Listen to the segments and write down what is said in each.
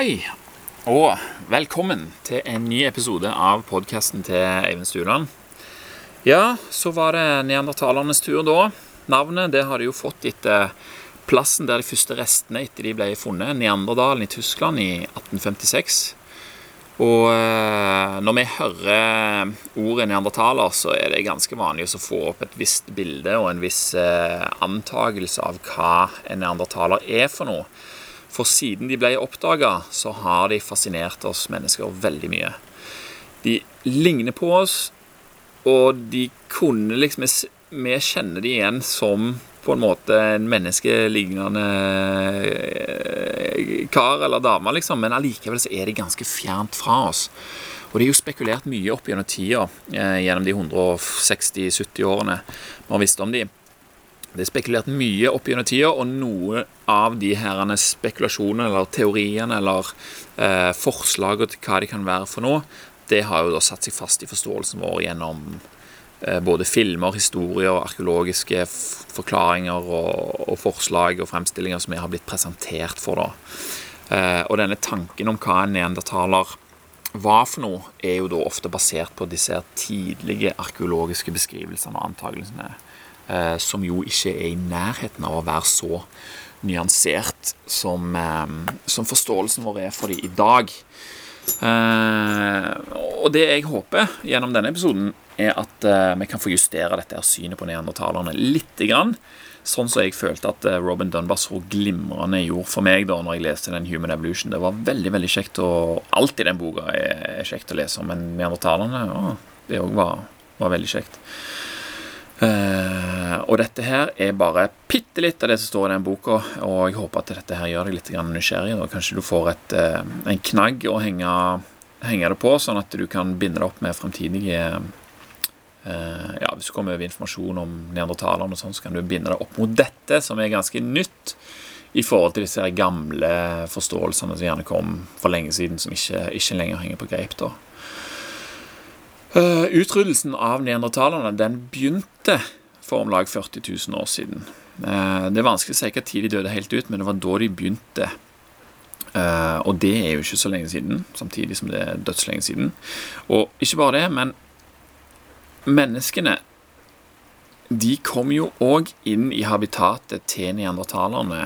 Hei, og velkommen til en ny episode av podkasten til Eivind Stuland. Ja, så var det neandertalernes tur da. Navnet det har de jo fått etter plassen der de første restene etter de ble funnet, Neanderdalen i Tyskland i 1856. Og eh, når vi hører ordet neandertaler, så er det ganske vanlig å få opp et visst bilde og en viss antagelse antakelse av hva en neandertaler er for noe. For siden de ble oppdaga, så har de fascinert oss mennesker veldig mye. De ligner på oss, og de kunne liksom Vi kjenner de igjen som på en måte en menneskelignende eh, kar eller dame, liksom, men allikevel så er de ganske fjernt fra oss. Og det er jo spekulert mye opp gjennom tida, eh, gjennom de 160-70 årene vi har visst om de. Det er spekulert mye opp gjennom tida, og noe av de her spekulasjonene eller teoriene eller eh, forslagene til hva de kan være for noe, det har jo da satt seg fast i forståelsen vår gjennom eh, både filmer, historier, arkeologiske forklaringer og, og, forslag og fremstillinger som vi har blitt presentert for. da. Eh, og denne tanken om hva en neandertaler var for noe, er jo da ofte basert på disse tidlige arkeologiske beskrivelsene og antakelsene som jo ikke er i nærheten av å være så nyansert som, eh, som forståelsen vår er for dem i dag. Eh, og det jeg håper gjennom denne episoden, er at vi kan få justere dette synet på neandertalerne litt. Grann, sånn som jeg følte at Robin Dunbar så glimrende gjorde for meg da når jeg leste den Human Evolution. Det var veldig veldig kjekt, og alt i den boka er kjekt å lese om, men neandertalerne ja, det òg var, var veldig kjekt. Uh, og dette her er bare bitte litt av det som står i den boka, og jeg håper at dette her gjør deg litt nysgjerrig. Og kanskje du får et, uh, en knagg å henge, henge, det på, sånn at du kan binde det opp med fremtidige uh, Ja, hvis du kommer over informasjon om neandertalerne og sånn, så kan du binde det opp mot dette, som er ganske nytt i forhold til disse gamle forståelsene som gjerne kom for lenge siden, som ikke, ikke lenger henger på greip. da. Uh, utryddelsen av neandertalerne den begynte for om lag 40 000 år siden. Uh, det er vanskelig å si hva tid de døde helt ut, men det var da de begynte. Uh, og det er jo ikke så lenge siden, samtidig som det er dødslenge siden. Og ikke bare det, men menneskene de kom jo òg inn i habitatet til neandertalerne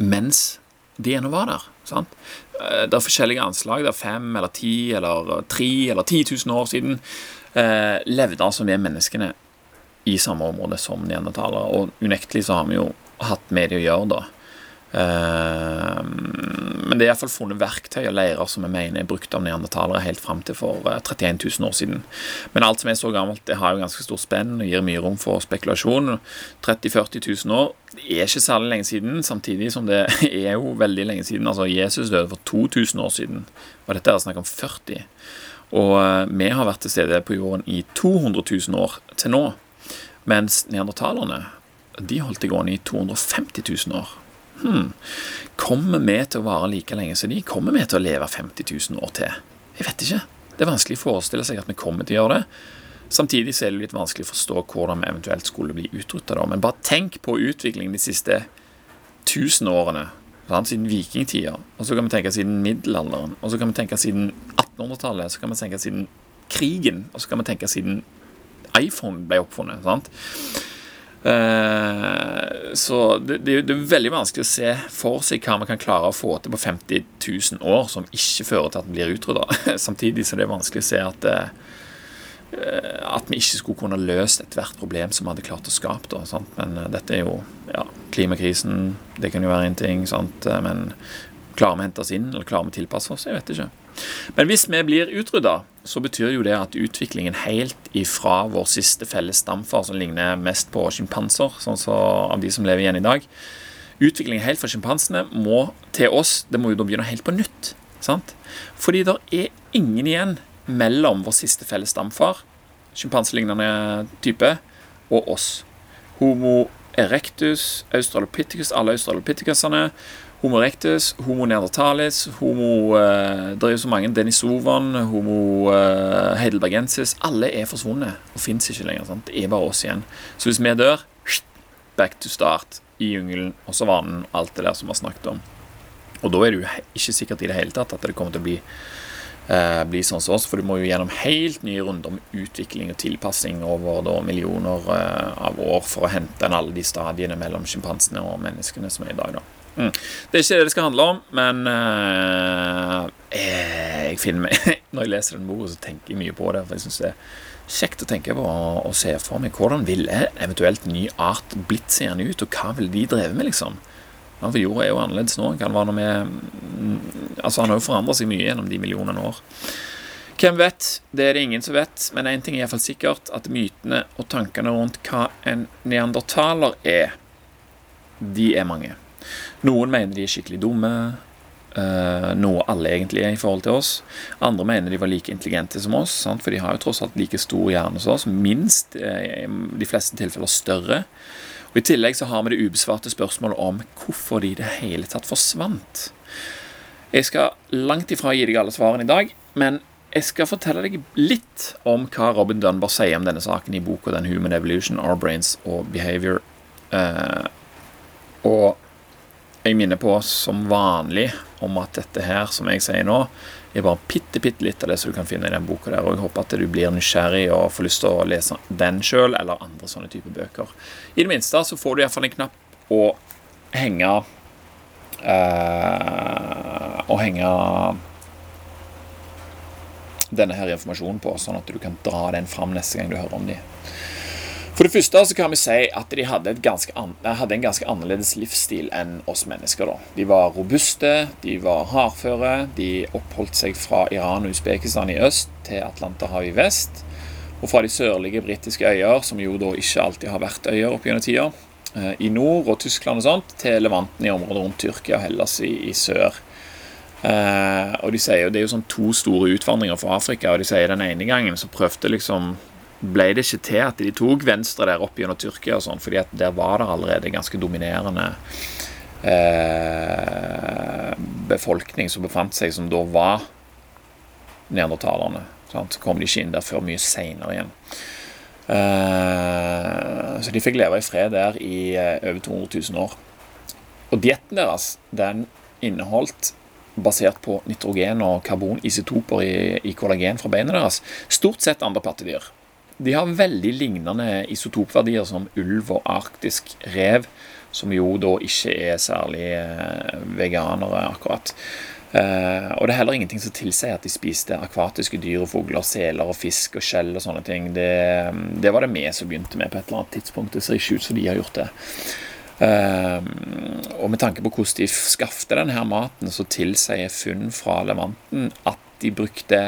mens de ennå var der. Sant? Eh, det er forskjellige anslag. Det er fem eller ti eller tre eller ti tusen år siden eh, levde altså vi menneskene i samme område som neandertalere. Og unektelig så har vi jo hatt med det å gjøre, da. Eh, men det er iallfall funnet verktøy og leirer som jeg mener er brukt av neandertalere helt fram til for 31 eh, 000 år siden. Men alt som er så gammelt, det har jo ganske stor spenn og gir mye rom for spekulasjon. 30 000-40 000 år det er ikke særlig lenge siden, samtidig som det er jo veldig lenge siden. Altså Jesus døde for 2000 år siden, og dette er snakk om 40. Og eh, vi har vært til stede på jorden i 200 000 år til nå. Mens neandertalerne de holdt det gående i 250 000 år. Hmm. Kommer vi til å vare like lenge som de? Kommer vi til å leve 50 000 år til? Jeg vet ikke. Det er vanskelig å forestille seg at vi kommer til å gjøre det. Samtidig så er det litt vanskelig å forstå hvordan vi eventuelt skulle bli utrydda. Men bare tenk på utviklingen de siste 1000 årene. Sant? Siden vikingtida. Og så kan vi tenke siden middelalderen. Og så kan vi tenke siden 1800-tallet. Så kan vi tenke siden krigen. Og så kan vi tenke siden iPhone ble oppfunnet. sant? Eh, så det, det, det, er veldig vanskelig å se for seg hva vi kan klare å få til på 50 000 år som ikke fører til at vi blir utrydda. Samtidig så det er vanskelig å se at, eh, at vi ikke skulle kunne løst ethvert problem som vi hadde klart å skape. Da, sant? Men eh, dette er jo ja, klimakrisen, det kan jo være en ting. Sant? Men klarer vi å hente oss inn, eller klarer vi å tilpasse oss? Jeg vet ikke. Men hvis vi blir utrydda, så betyr jo det at utviklingen helt ifra vår siste felles stamfar, som ligner mest på sjimpanser, sånn så av de som lever igjen i dag Utviklingen helt fra sjimpansene må til oss Det må jo da begynne helt på nytt. sant? Fordi det er ingen igjen mellom vår siste felles stamfar, sjimpanselignende type, og oss. Homo erectus, australopithecus, alle australopithecusene Homo erectus, Homo neandertalis, Homo uh, Det er jo så mange. Denisovan, Homo uh, heidelbergensis. Alle er forsvunnet og fins ikke lenger. Sant? Det er bare oss igjen. Så hvis vi dør, back to start. i jungelen og savannen, alt det der som vi har snakket om. Og da er det jo ikke sikkert i det hele tatt at det kommer til å bli, eh, bli sånn som oss, for du må jo gjennom helt nye runder med utvikling og tilpassing over da, millioner eh, av år for å hente inn alle de stadiene mellom sjimpansene og menneskene som er i dag. da. Mm. Det er ikke det det skal handle om, men uh, jeg finner meg Når jeg leser den boka, så tenker jeg mye på det. For jeg syns det er kjekt å tenke på og se for meg hvordan ville eventuelt ny art blitt seende ut, og hva ville de drevet med, liksom. Ja, for jorda er jo annerledes nå. Kan være noe med, mm, altså Han har jo forandra seg mye gjennom de millionene år. Hvem vet? Det er det ingen som vet. Men én ting er iallfall sikkert, at mytene og tankene rundt hva en neandertaler er, de er mange. Noen mener de er skikkelig dumme, uh, noe alle egentlig er i forhold til oss. Andre mener de var like intelligente som oss, sant? for de har jo tross alt like stor hjerne som oss, minst uh, i de fleste tilfeller større. Og I tillegg så har vi det ubesvarte spørsmålet om hvorfor de i det hele tatt forsvant. Jeg skal langt ifra gi deg alle svarene i dag, men jeg skal fortelle deg litt om hva Robin Dunbar sier om denne saken i boka Den Human Evolution, Our Brains og Behavior. Uh, og jeg minner på som vanlig om at dette her, som jeg sier nå, er bare bitte, bitte litt av det som du kan finne i den boka der. Og jeg håper at du blir nysgjerrig og får lyst til å lese den sjøl, eller andre sånne typer bøker. I det minste så får du iallfall en knapp å henge øh, Å henge denne her informasjonen på, sånn at du kan dra den fram neste gang du hører om dem. For det første så kan vi si at de hadde, hadde en ganske annerledes livsstil enn oss mennesker. da. De var robuste, de var hardføre, de oppholdt seg fra Iran og Usbekistan i øst til Atlanterhavet i vest. Og fra de sørlige britiske øyer, som jo da ikke alltid har vært øyer opp gjennom tida, eh, i nord og Tyskland og sånt, til Levanten i området rundt Tyrkia og Hellas i, i sør. Eh, og de sier jo, Det er jo sånn to store utvandringer for Afrika, og de sier den ene gangen så prøvde liksom ble det ikke til at de tok venstre der opp gjennom Tyrkia og sånn, fordi at der var det allerede ganske dominerende eh, befolkning som befant seg, som da var neandertalerne. Så kom de ikke inn der før mye seinere igjen. Eh, så de fikk leve i fred der i eh, over 200 000 år. Og dietten deres, den inneholdt basert på nitrogen og karbon, isotoper i, i kollagen fra beina deres. Stort sett andre pattedyr. De har veldig lignende isotopverdier som ulv og arktisk rev, som jo da ikke er særlig eh, veganere, akkurat. Uh, og det er heller ingenting som tilsier at de spiste akvatiske dyr og fugler, seler og fisk og skjell og sånne ting. Det, det, var det vi som begynte med på et eller annet tidspunkt. Det ser ikke ut som de har gjort det. Uh, og med tanke på hvordan de skaffet denne maten, så tilsier funn fra Levanten at de brukte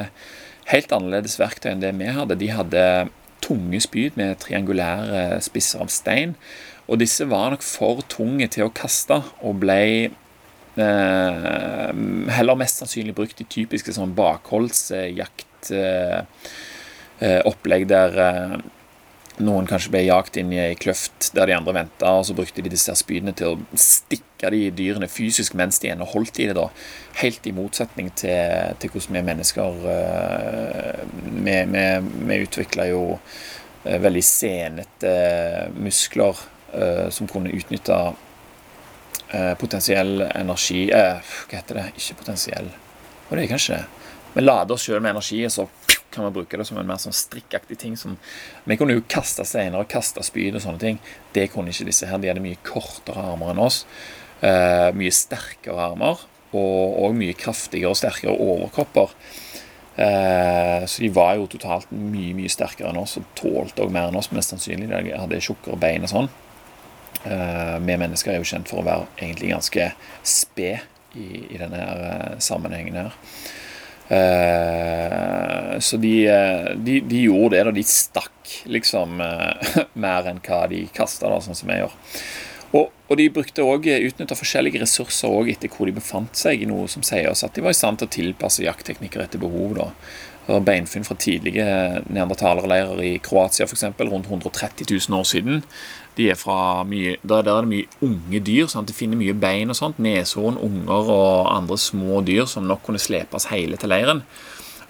helt annerledes verktøy enn det vi hadde. De hadde tunge spyd med triangulære spisser av stein. Og disse var nok for tunge til å kaste, og ble eh, heller mest sannsynlig brukt i typiske sånn bakholdsjaktopplegg eh, eh, der eh, noen kanskje ble jagt inn i ei kløft der de andre venta, og så brukte de disse spydene til å stikke de dyrene fysisk mens de ennå holdt i det. da. Helt i motsetning til, til hvordan vi mennesker uh, Vi, vi, vi utvikla jo uh, veldig senete muskler uh, som kunne utnytte potensiell energi Hva heter det? Ikke potensiell. Og det er kanskje det. Vi lader oss sjøl med energi, og så kan man bruke det som en mer sånn strikkaktig ting. Som, vi kunne jo kaste steiner og kaste spyd og sånne ting. Det kunne ikke disse her. De hadde mye kortere armer enn oss. Eh, mye sterkere armer. Og, og, mye kraftigere og sterkere overkropper. Eh, så de var jo totalt mye mye sterkere enn oss og tålte òg mer enn oss. Mest sannsynlig. De hadde tjukkere bein og sånn. Eh, vi mennesker er jo kjent for å være egentlig ganske sped i, i denne sammenhengen her. Eh, så de, eh, de, de, gjorde det da de stakk liksom eh, mer enn hva de kasta, sånn som jeg gjør. Og, og de brukte også, utnytta forskjellige ressurser også etter hvor de befant seg, noe som sier oss at de var i stand til å tilpasse jaktteknikker etter behov. da. Beinfunn fra tidlige neandertalerleirer i Kroatia f.eks. rundt 130 000 år siden de er mye, der, der er det mye unge dyr. Sant? De finner mye bein og sånt. Neshorn, unger og andre små dyr som nok kunne slepes hele til leiren.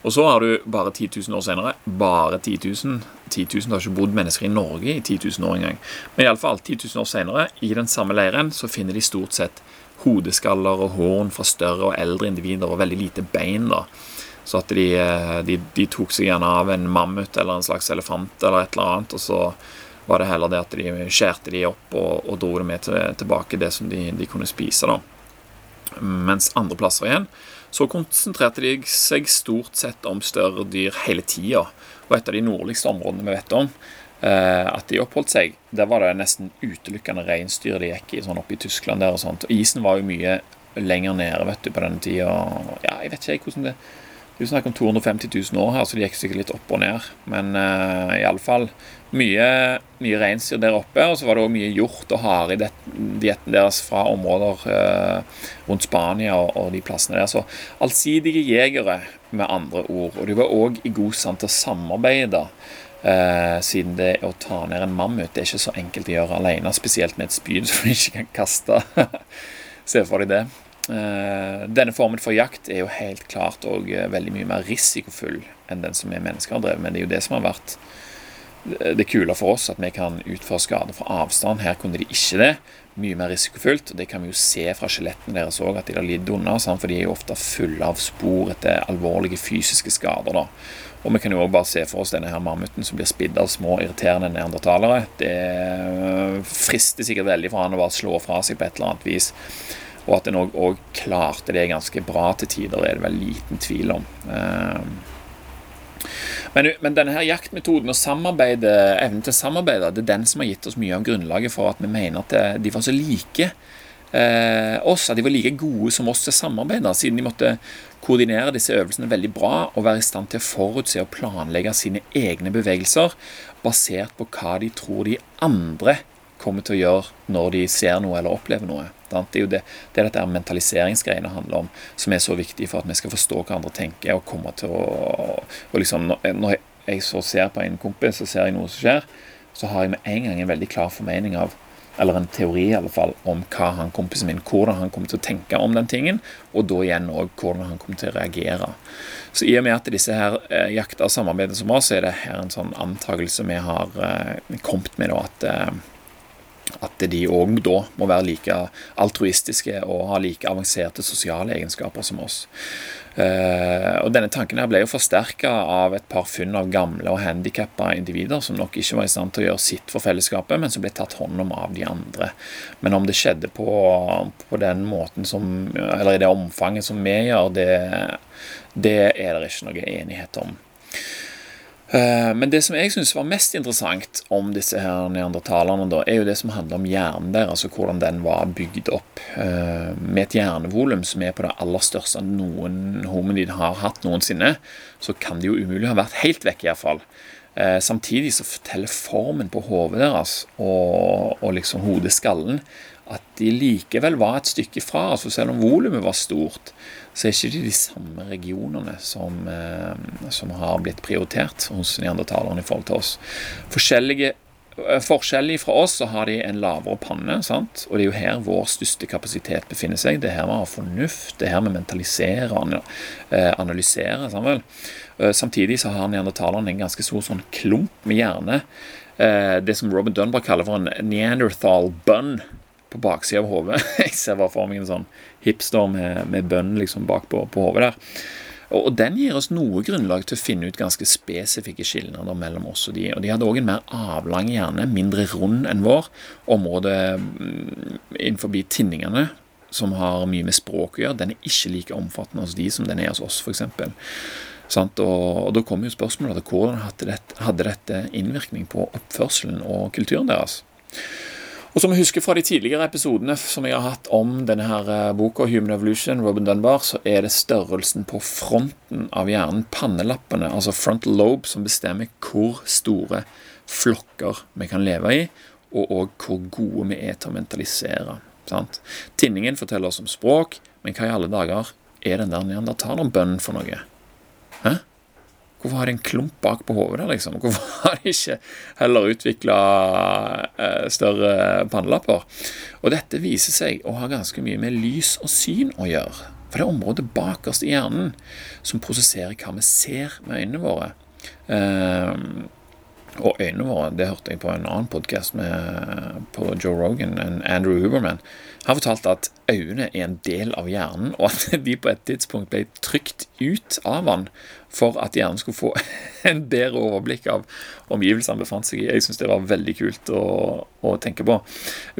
Og så har du bare 10 000 år senere bare 10 000. 10 000 har ikke bodd mennesker i Norge i 10 000 år engang. Men iallfall 10 000 år senere, i den samme leiren, så finner de stort sett hodeskaller og horn fra større og eldre individer og veldig lite bein. da. Så at de, eh, de, de, tok seg gjerne av en mammut eller en slags elefant eller et eller annet, og så var det heller det at de skjærte de opp og, og dro det med til, tilbake det som de, de, kunne spise. da. Mens andre plasser igjen så konsentrerte de seg stort sett om større dyr hele tida. Og et av de nordligste områdene vi vet om, eh, at de oppholdt seg, der var det nesten utelukkende reinsdyr de gikk i, sånn oppe i Tyskland der og sånt. Isen var jo mye lenger nede vet du, på denne tida. Ja, jeg vet ikke hvordan det det er jo snakk om 250 000 år her, så det gikk sikkert litt opp og ned. Men uh, i alle fall mye, mye reinsdyr der oppe. Og så var det òg mye hjort og hare i dietten deres fra områder uh, rundt Spania og, og, de plassene der. Så allsidige jegere, med andre ord. Og de var òg i god stand til å samarbeide. Uh, siden det å ta ned en mammut det er ikke så enkelt å gjøre alene, spesielt med et spyd som du ikke kan kaste. Se for deg det. Eh, denne formen for jakt er jo helt klart og eh, veldig mye mer risikofull enn den som vi mennesker har drevet med. Det er jo det som har vært det kule for oss, at vi kan utføre skader fra avstand. Her kunne de ikke det. Mye mer risikofullt. og Det kan vi jo se fra skjelettene deres òg, at de har lidd under. For de er jo ofte fulle av spor etter alvorlige fysiske skader. da. Og vi kan jo også bare se for oss denne her mammuten som blir spidd av små, irriterende neandertalere. Det frister sikkert veldig for han å bare slå fra seg på et eller annet vis. Og at en òg klarte det ganske bra til tider, er det vel liten tvil om. Ehm, men, men, denne her jaktmetoden og evnen til å samarbeide det er den som har gitt oss mye av grunnlaget for at vi mener at de var så like eh, oss, at de var like gode som oss til å samarbeide, siden de måtte koordinere disse øvelsene veldig bra og være i stand til å forutse og planlegge sine egne bevegelser basert på hva de tror de andre kommer til å gjøre når de ser noe eller opplever noe. Det er jo det, det er dette mentaliseringsgreiene handler om, som er så viktig for at vi skal forstå hva andre tenker. og komme til å, og liksom, Når jeg så ser på en kompis og ser jeg noe som skjer, så har jeg med en gang en veldig klar formening av eller en teori i alle fall, om hva han kompisen min, hvordan han kommer til å tenke om den tingen, og da igjen òg hvordan han kommer til å reagere. Så i og med at disse her eh, jakter og samarbeider som oss, så er det her en sånn antakelse vi har eh, kommet med, da, at eh, at de òg da må være like altruistiske og ha like avanserte sosiale egenskaper som oss. Uh, og Denne tanken her ble jo forsterka av et par funn av gamle og handikappa individer som nok ikke var i stand til å gjøre sitt for fellesskapet, men som ble tatt hånd om av de andre. Men om det skjedde på, på den måten som, eller i det omfanget som vi gjør, det, det er det ikke noe enighet om. Eh, men det som jeg syns var mest interessant om disse her neandertalerne, da, er jo det som handler om hjernen deres, altså hvordan den var bygd opp. Eh, med et hjernevolum som er på det aller største noen hominid har hatt noensinne, så kan det jo umulig ha vært helt vekk, iallfall. Eh, samtidig så forteller formen på hodet deres og, og liksom hodeskallen at de likevel var et stykke fra. altså Selv om volumet var stort, så er ikke de de samme regionene som, eh, som har blitt prioritert hos neandertalerne i forhold til oss. Forskjellige eh, Forskjellig fra oss så har de en lavere panne, sant? og det er jo her vår største kapasitet befinner seg. Det er her vi har fornuft, det er her vi mentaliserer og eh, analyserer. Sammen. Samtidig så har neandertalerne en ganske stor sånn klump med hjerne. Det som Robin Dunbar kaller for en neanderthal bun på baksida av hodet. Jeg ser bare for meg en sånn hipster med, med bønn liksom bak på, på hodet der. Og, og, den gir oss noe grunnlag til å finne ut ganske spesifikke skilnader mellom oss og de. Og de hadde òg en mer avlang hjerne, mindre rund enn vår. Området mm, innenfor tinningene, som har mye med språk å gjøre, den er ikke like omfattende hos de som den er hos oss, f.eks. Og, og da kommer jo spørsmålet hvordan hadde dette, hadde dette innvirkning på oppførselen og kulturen deres. Og som vi husker fra de tidligere episodene som jeg har hatt om denne her eh, boka, Human Evolution, Robin Dunbar, så er det størrelsen på fronten av hjernen, pannelappene, altså frontal lobe, som bestemmer hvor store flokker vi kan leve i, og òg hvor gode vi er til å mentalisere. Sant? Tinningen forteller oss om språk, men hva i alle dager er den der neandertalerbønnen for noe? Hæ? Hvorfor har de en klump bak på hodet liksom? Hvorfor har de ikke heller utvikla eh, større pannelapper? Og dette viser seg å ha ganske mye med lys og syn å gjøre. For det er området bakerst i hjernen som prosesserer hva vi ser med øynene våre. Uh, og øynene våre, det hørte jeg på en annen podkast på Joe Rogan, enn Andrew Huberman. Han fortalte at øynene er en del av hjernen, og at de på et tidspunkt ble trykt ut av han for at hjernen skulle få en bedre overblikk av omgivelsene befant seg i. Jeg syns det var veldig kult å, å, tenke på.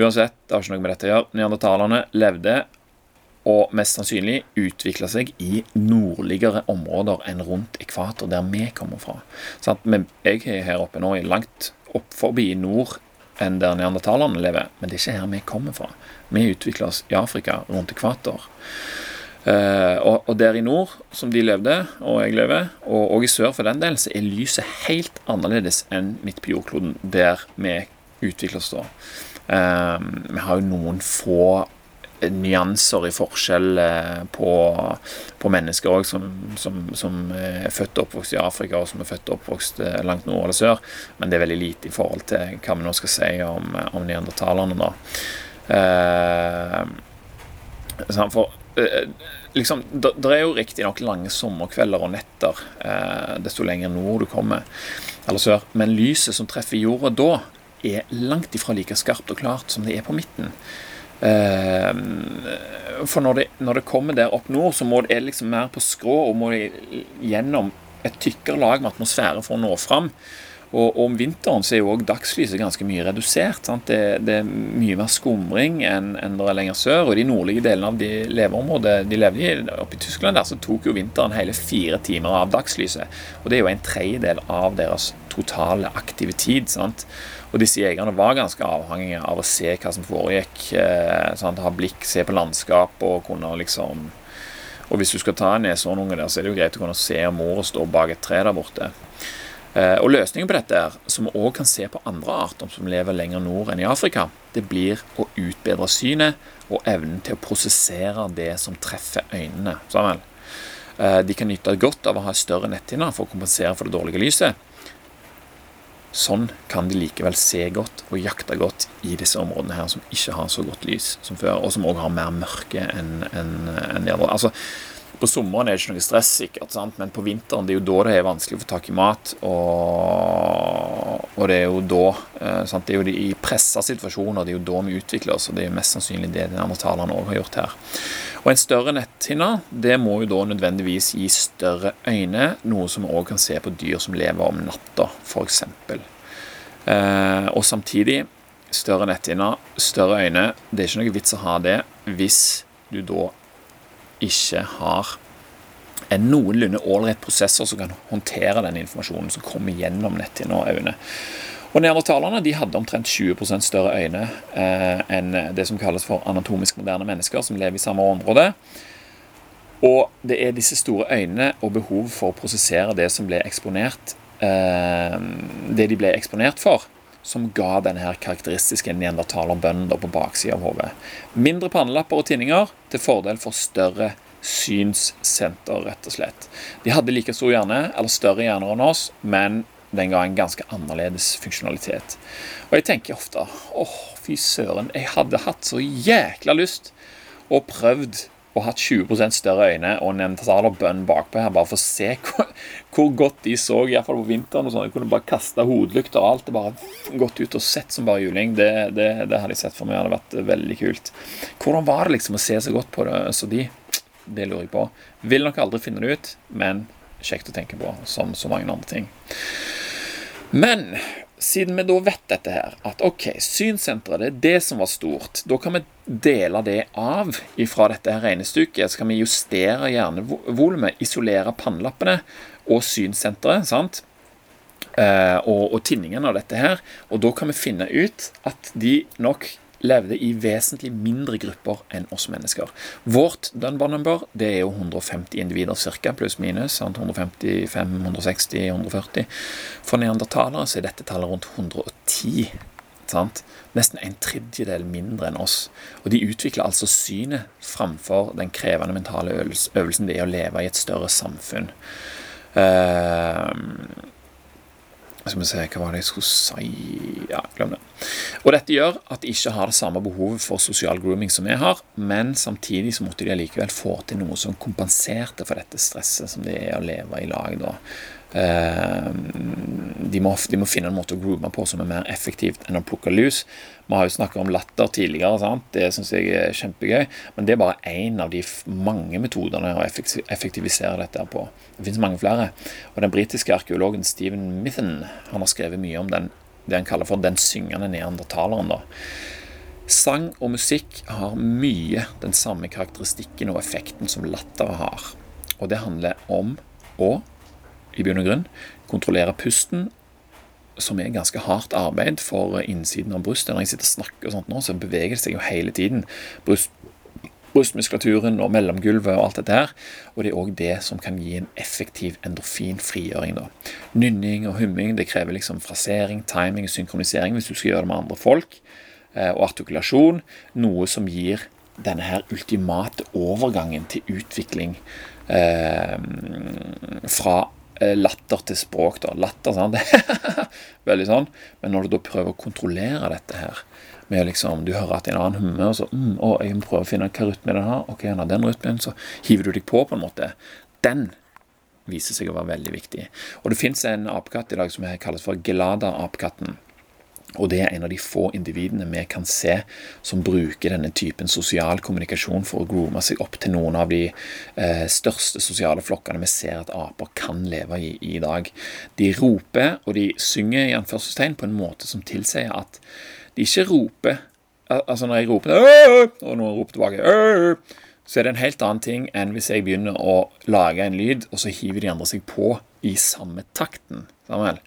Uansett, det har ikke noe med dette å gjøre. Neandertalerne levde og mest sannsynlig utvikla seg i nordligere områder enn rundt ekvator, der vi kommer fra. Men jeg er her oppe nå, langt opp forbi nord enn der neandertalerne lever, men det er ikke her vi kommer fra. Vi utvikla oss i Afrika, rundt ekvator. Uh, og, og, der i nord, som de levde, og jeg lever, og, og i sør for den del, så er lyset helt annerledes enn midt på jordkloden, der vi utvikler oss da. Uh, vi har jo noen få nyanser i forskjell eh, på, på mennesker òg, som, som, som, er født og oppvokst i Afrika, og som er født og oppvokst langt nord eller sør. Men det er veldig lite i forhold til hva vi nå skal si om, om neandertalerne, da. Uh, for liksom, Det er jo riktignok lange sommerkvelder og netter eh, desto lenger nord du kommer, eller sør, men lyset som treffer jorda da, er langt ifra like skarpt og klart som det er på midten. Ehm, for når det, når det, kommer der opp nord, så må det liksom mer på skrå og må det gjennom et tykkere lag med atmosfære for å nå fram. Og, om vinteren så er jo òg dagslyset ganske mye redusert. Det, det, er mye mer skumring enn, enn det er lenger sør. Og de nordlige delene av de leveområdet de levde i, oppe i Tyskland, der så tok jo vinteren hele fire timer av dagslyset. Og det er jo en tredjedel av deres totale aktive tid. sant? Og disse jegerne var ganske avhengige av å se hva som foregikk. Eh, sånn, ha blikk, se på landskap og kunne liksom Og hvis du skal ta en neshornunge der, så er det jo greit å kunne se om mora står bak et tre der borte. Eh, og løsningen på dette, er, som vi òg kan se på andre arter som lever lenger nord enn i Afrika, det blir å utbedre synet og evnen til å prosessere det som treffer øynene. Sammen. Eh, de kan nyte godt av å ha større netthinner for å kompensere for det dårlige lyset. Sånn kan de likevel se godt og jakte godt i disse områdene her som ikke har så godt lys som før, og som òg har mer mørke enn en, en de andre. Altså, på sommeren er det ikke noe stress, sikkert, sant? men på vinteren det er jo da det er vanskelig å få tak i mat. Og, og det er jo da eh, sant? Det er jo i pressa situasjoner det er jo da vi utvikler oss, og det er jo mest sannsynlig det denne andre talerne òg har gjort her. Og En større netthinne det må jo da nødvendigvis gi større øyne, noe som vi òg kan se på dyr som lever om natta, f.eks. Eh, og samtidig større netthinne, større øyne. Det er ikke noe vits å ha det hvis du da ikke har en noenlunde ålreit prosessor som kan håndtere den informasjonen som kommer gjennom netthinna og øynene. Og Neandertalerne de hadde omtrent 20 større øyne eh, enn det som kalles for anatomisk moderne mennesker, som lever i samme område. Og det er disse store øynene og behov for å prosessere det som ble eksponert, eh, det de ble eksponert for, som ga denne her karakteristiske neandertalerbønnen på baksida av hodet. Mindre pannelapper og tinninger til fordel for større synssenter, rett og slett. De hadde like stor hjerne, eller større hjerner enn oss, men den ga en ganske annerledes funksjonalitet. Og jeg tenker ofte åh, fy søren, jeg hadde hatt så jækla lyst og prøvd og hatt 20% større øyne og neandertalerbønn bakpå her, bare for å se hvor, hvor godt de så, iallfall på vinteren. og sånn. Jeg kunne bare kaste hodelykter og alt. det bare gått ut og sett som bare juling. Det, det, det hadde jeg sett for meg. Det hadde vært veldig kult. Hvordan var det liksom å se så godt på det så de? Det lurer jeg på. Vil nok aldri finne det ut, men kjekt å tenke på, som så mange andre ting. Men siden vi da vet dette her, at ok, synsenteret det er det som var stort, da kan vi dele det av ifra dette her regnestykket. Så kan vi justere hjernevolumet, isolere pannelappene og synsenteret. sant? Eh, og, og tinningen av dette her. Og da kan vi finne ut at de nok levde i vesentlig mindre grupper enn oss mennesker. Vårt Dunbar number det er jo 150 individer ca., pluss-minus. 155, 160, 140. For neandertalere så er dette tallet rundt 110. Sant? Nesten en tredjedel mindre enn oss. Og de utvikler altså synet framfor den krevende mentale øvelsen det er å leve i et større samfunn. Uh, skal vi se, hva var det jeg skulle si Ja, glem det. Og dette gjør at de ikke har det samme behovet for sosial grooming som vi har, men samtidig så måtte de allikevel få til noe som kompenserte for dette stresset som det er å leve i lag. da. Eh, de må, de må, finne en måte å groome på som er mer effektivt enn å plukke lus. Vi har jo snakka om latter tidligere, sant? det syns jeg er kjempegøy. Men det er bare én av de mange metodene å effektivisere dette på. Det finnes mange flere. Og Den britiske arkeologen Stephen Mithen han har skrevet mye om den, det han kaller for den syngende neandertaleren. da. Sang og musikk har mye den samme karakteristikken og effekten som latter har. Og det handler om å i bunn og grunn. Kontrollere pusten, som er ganske hardt arbeid for innsiden av brystet. Når jeg sitter og snakker og sånt nå, så beveger det seg jo hele tiden. Bryst, brystmuskulaturen og mellomgulvet og alt dette her. Og det er òg det som kan gi en effektiv endorfinfrigjøring. da. Nynning og humming det krever liksom frasering, timing og synkronisering hvis du skal gjøre det med andre folk. Eh, og artikulasjon, noe som gir denne her ultimate overgangen til utvikling eh, fra latter til språk. da, Latter, sant? Veldig sånn. Men når du da prøver å kontrollere dette her med liksom, Du hører at en annen hummer, og så mm, å, jeg må prøve å finne hva rytme den har. Ok, han har den rytmen, så hiver du deg på, på en måte. Den viser seg å være veldig viktig. Og det fins en apekatt i dag som kalles for Gelada-apekatten. Og det er en av de få individene vi kan se som bruker denne typen sosial kommunikasjon for å groome seg opp til noen av de eh, største sosiale flokkene vi ser at aper kan leve i i dag. De roper, og de synger i anførselstegn på en måte som tilsier at de ikke roper Altså når jeg roper og noen roper tilbake så er det en helt annen ting enn hvis jeg begynner å lage en lyd, og så hiver de andre seg på i samme takten. Samuel.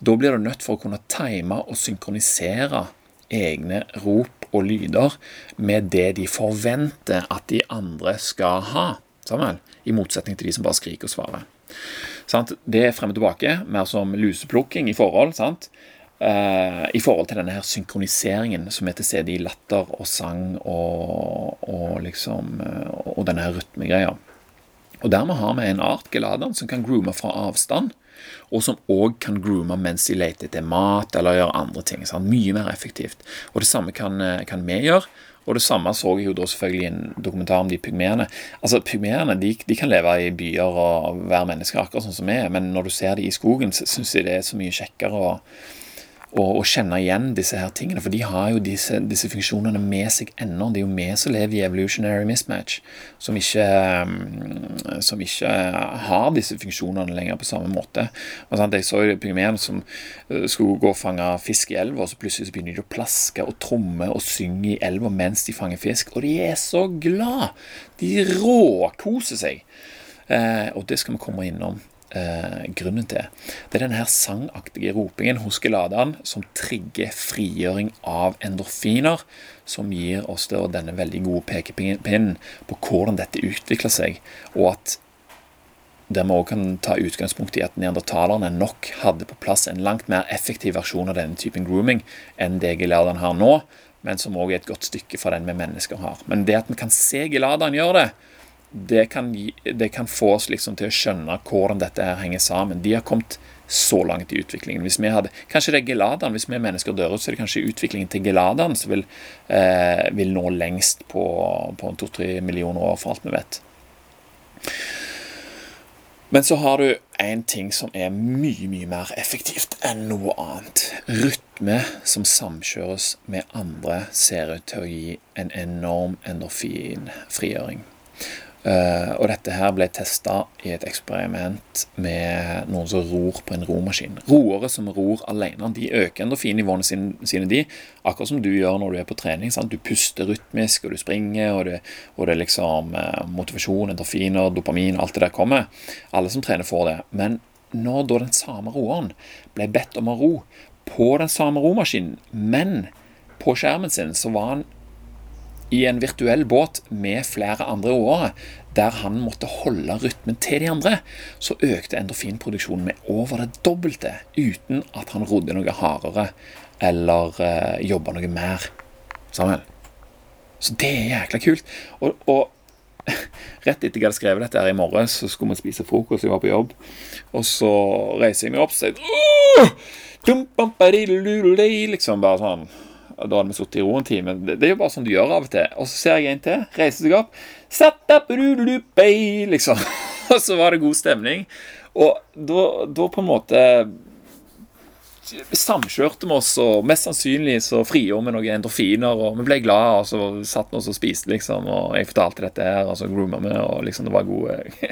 Da blir du nødt for å kunne time og synkronisere egne rop og lyder med det de forventer at de andre skal ha. Sammen, I motsetning til de som bare skriker og svarer. Det er frem og tilbake, mer som luseplukking i forhold. Uh, I forhold til denne her synkroniseringen som er til stede i latter og sang og, og liksom uh, Og denne her rytmegreia. Og dermed har vi en art, geladan, som kan groome fra avstand og som òg kan groome mens de leter etter mat eller gjør andre ting. Sant? Mye mer effektivt. Og det samme kan, eh, kan vi gjøre. Og det samme så jeg jo da selvfølgelig i en dokumentar om de pygmeene. Altså, Pygmeene de, de, kan leve i byer og være mennesker akkurat sånn som vi er, men når du ser dem i skogen, så syns jeg det er så mye kjekkere. og og, og, kjenne igjen disse her tingene. For de har jo disse, disse funksjonene med seg ennå. Det er jo vi som lever i evolutionary mismatch, som ikke, mm, som ikke har disse funksjonene lenger på samme måte. Sant? Jeg så jo pygmeene som eh, skulle gå og fange fisk i elva, og så plutselig så begynner de å plaske og tromme og synge i elva mens de fanger fisk. Og de er så glad! De råkoser seg. Eh, og det skal vi komme innom eh, grunnen til. Det er denne sangaktige ropingen hos geladeren som trigger frigjøring av endorfiner, som gir oss denne veldig gode pekepinnen på hvordan dette utvikler seg, og at der vi også kan ta utgangspunkt i at neandertalerne nok hadde på plass en langt mer effektiv versjon av denne typen grooming enn det geladeren har nå, men som også er et godt stykke fra den vi mennesker har. Men det at vi kan se geladeren gjøre det, det kan, det kan, få oss liksom til å skjønne hvordan dette her henger sammen. De har kommet så langt i utviklingen. Hvis vi hadde, kanskje det er Geladan, hvis vi er mennesker dør ut, så er det kanskje utviklingen til Geladan som vil, eh, vil nå lengst på, på to-tre millioner år, for alt vi vet. Men så har du en ting som er mye, mye mer effektivt enn noe annet. Rytme som samkjøres med andre ser ut til å gi en enorm endorfinfrigjøring. Uh, og dette her ble testa i et eksperiment med noen som ror på en romaskin. Roere som ror alene, de øker endorfinnivåene sine, sine, de, akkurat som du gjør når du er på trening. Sant? Du puster rytmisk, og du springer, og det, og det er liksom uh, motivasjon, endorfiner, dopamin, alt det der kommer. Alle som trener, får det. Men når da den samme roeren ble bedt om å ro på den samme romaskinen, men på skjermen sin så var han i en virtuell båt med flere andre roere, der han måtte holde rytmen til de andre, så økte endorfinproduksjonen med over det dobbelte uten at han rodde noe hardere eller eh, jobba noe mer. Samuel. Så det er jækla kult. Og, og rett etter jeg hadde skrevet dette her i morges, så skulle vi spise frokost, jeg var på jobb. Og så reiser jeg meg opp og sier Liksom bare sånn Da hadde vi sittet i ro en time. Det, det er jo bare sånn du gjør av og til. Og så ser jeg en til, reiser seg opp Liksom. Og så var det god stemning. Og da, på en måte samkjørte vi oss, og mest sannsynlig så frigjorde vi noen endorfiner, og vi ble glad, og så satt vi oss og spiste, liksom, og jeg fortalte dette her, og så grooma vi, og liksom det var gode,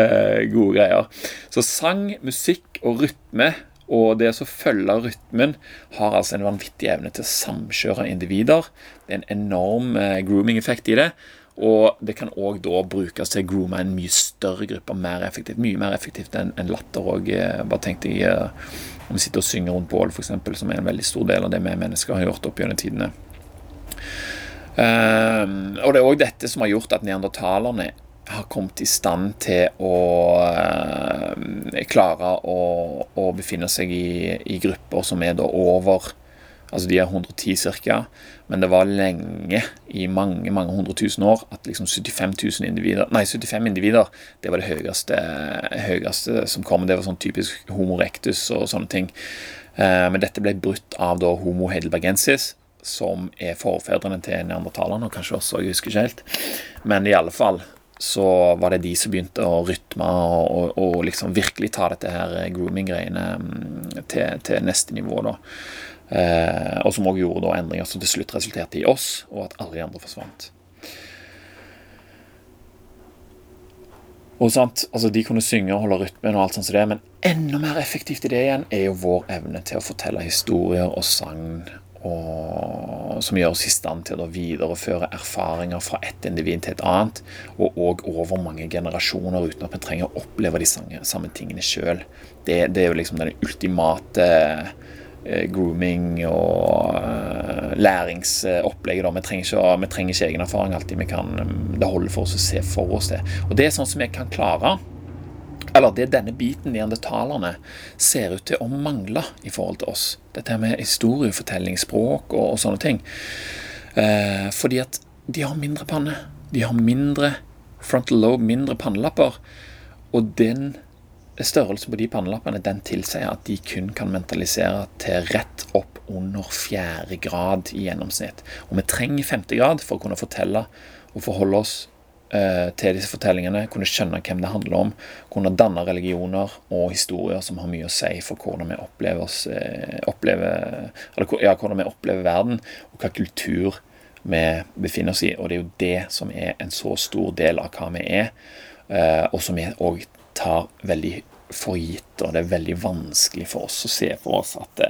eh, gode greier. Så sang, musikk og rytme og det å følge rytmen har altså en vanvittig evne til å samkjøre individer. Det er en enorm eh, grooming-effekt i det. Og det kan òg da brukes til å groome en mye større gruppe mer effektivt. Mye mer effektivt enn en latter òg. Eh, bare tenk deg eh, om vi sitter og synger rundt bål, f.eks., som er en veldig stor del av det vi mennesker har gjort opp gjennom tidene. Um, og det er òg dette som har gjort at neandertalerne har kommet i stand til å uh, klare å, å, befinne seg i, i grupper som er da over Altså de er 110 ca. Men det var lenge, i mange mange hundre tusen år, at liksom 75 individer Nei, 75 individer, det var det høyeste, høyeste som kom. Det var sånn typisk homo rectus og sånne ting. Eh, men dette ble brutt av da homo heidelbergensis, som er forfedrene til neandertalerne, og kanskje også, jeg husker ikke helt. Men i alle fall så var det de som begynte å rytme og, og, og liksom virkelig ta dette her grooming-greiene mm, til, til, neste nivå. da. Eh, og som òg gjorde da endringer som til slutt resulterte i oss, og at alle de andre forsvant. Og sant, altså De kunne synge og holde rytmen, og alt sånt som det, men enda mer effektivt i det igjen er jo vår evne til å fortelle historier og sagn og, som gjør oss i stand til å videreføre erfaringer fra ett individ til et annet, og òg over mange generasjoner uten at vi trenger å oppleve de samme, tingene sjøl. Det, det, er jo liksom den ultimate Eh, grooming og uh, læringsopplegget. Vi, vi, trenger ikke egen erfaring alltid. Kan, mm, det holder for oss å se for oss det. Og det er sånn som vi kan klare. Eller det denne biten neandertalerne ser ut til å mangle i forhold til oss. Dette med historiefortelling, språk og, og sånne ting. Eh, fordi at de har mindre panne. De har mindre frontal lobe, mindre pannelapper. Og den Størrelsen på de pannelappene den tilsier at de kun kan mentalisere til rett opp under fjerde grad i gjennomsnitt. Og vi trenger femte grad for å kunne fortelle og forholde oss til disse fortellingene, kunne skjønne hvem det handler om, kunne danne religioner og historier som har mye å si for hvordan vi opplever, oss, eh, opplever, eller, ja, hvordan vi opplever verden, og hva kultur vi befinner oss i. Og det er jo det som er en så stor del av hva vi er, eh, og som vi òg tar veldig for gitt, og det er veldig vanskelig for oss å se for oss at det,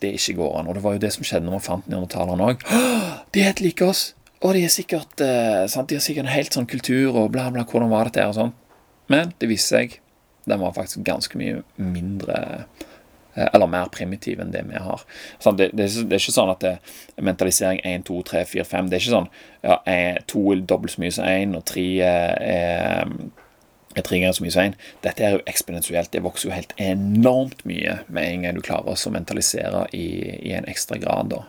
det ikke går an. Og det var jo det som skjedde når vi fant neandertalerne òg. De er helt like oss! Og de er sikkert eh, sant? De har sikkert en helt sånn kultur og bla, bla, hvordan var dette her og sånn. Men det viste seg den var faktisk ganske mye mindre eh, eller mer primitiv enn det vi har. Sånn, det, det, det, er ikke sånn at det er mentalisering 1, 2, 3, 4, 5. Det er ikke sånn ja, 2 er dobbelt så mye som 1, og 3 er er tre ganger så mye som én. Dette er jo eksponentielt. Det vokser jo helt enormt mye med en gang du klarer å mentalisere i, i, en ekstra grad. da.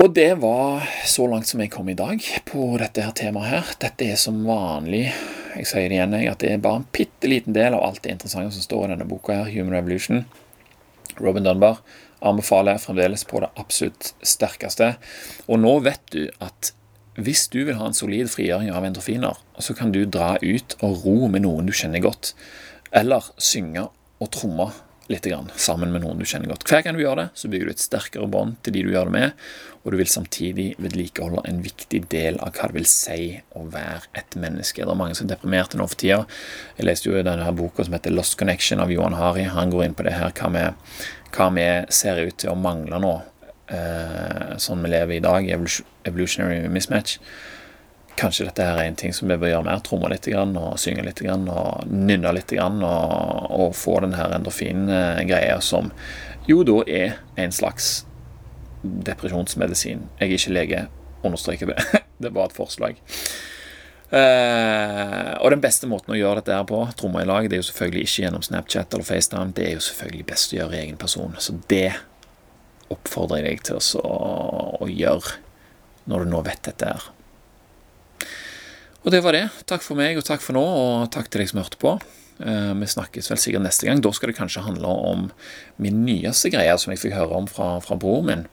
Og det var så langt som jeg kom i dag på dette her temaet her. Dette er som vanlig jeg sier det igjen, at det er bare en bitte liten del av alt det interessante som står i denne boka her, Human Revolution. Robin Dunbar anbefaler jeg fremdeles på det absolutt sterkeste. Og nå vet du at hvis du vil ha en solid frigjøring av endorfiner, så kan du dra ut og ro med noen du kjenner godt. Eller synge og tromme litt grann, sammen med noen du kjenner godt. Hver gang du gjør det, så bygger du et sterkere bånd til de du gjør det med, og du vil samtidig vedlikeholde en viktig del av hva det vil si å være et menneske. Det er mange som er deprimerte nå for tida. Jeg leste jo denne her boka som heter Lost Connection av Johan Hari. Han går inn på det her hva vi, ser ut til å mangle nå eh, sånn vi lever i dag, evolutionary mismatch. Kanskje dette her er en ting som vi bør gjøre mer. Tromme litt, og synge litt, og nynne litt, og, og få den her endorfingreia som jo da er en slags depresjonsmedisin. Jeg er ikke lege, understreker det. det var et forslag. Uh, og den beste måten å gjøre dette her på, tromme i lag, det er jo selvfølgelig ikke gjennom Snapchat eller FaceTime. Det er jo selvfølgelig best å gjøre i egen person. Så det oppfordrer jeg deg til å, å gjøre når du nå vet dette her. Og det var det. Takk for meg, og takk for nå, og takk til deg som hørte på. Eh, vi snakkes vel sikkert neste gang. Da skal det kanskje handle om min nyeste greie, som jeg fikk høre om fra, fra broren min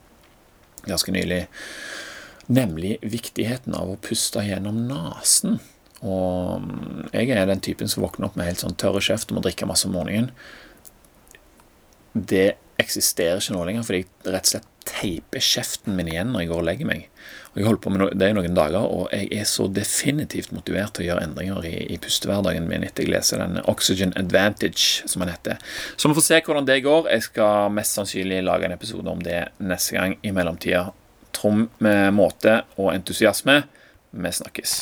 ganske nylig. Nemlig viktigheten av å puste gjennom nesen. Og mm, jeg er den typen som våkner opp med helt sånn tørre kjeft og må drikke masse om morgenen. Det eksisterer ikke nå lenger, fordi jeg rett og slett teiper kjeften min igjen når jeg går og legger meg. Jeg holder på med det i noen dager, og jeg er så definitivt motivert til å gjøre endringer i, i pustehverdagen min etter jeg leser den Oxygen Advantage, som den heter. Så vi får se hvordan det går. Jeg skal mest sannsynlig lage en episode om det neste gang. I mellomtida, trom med måte og entusiasme. Vi snakkes.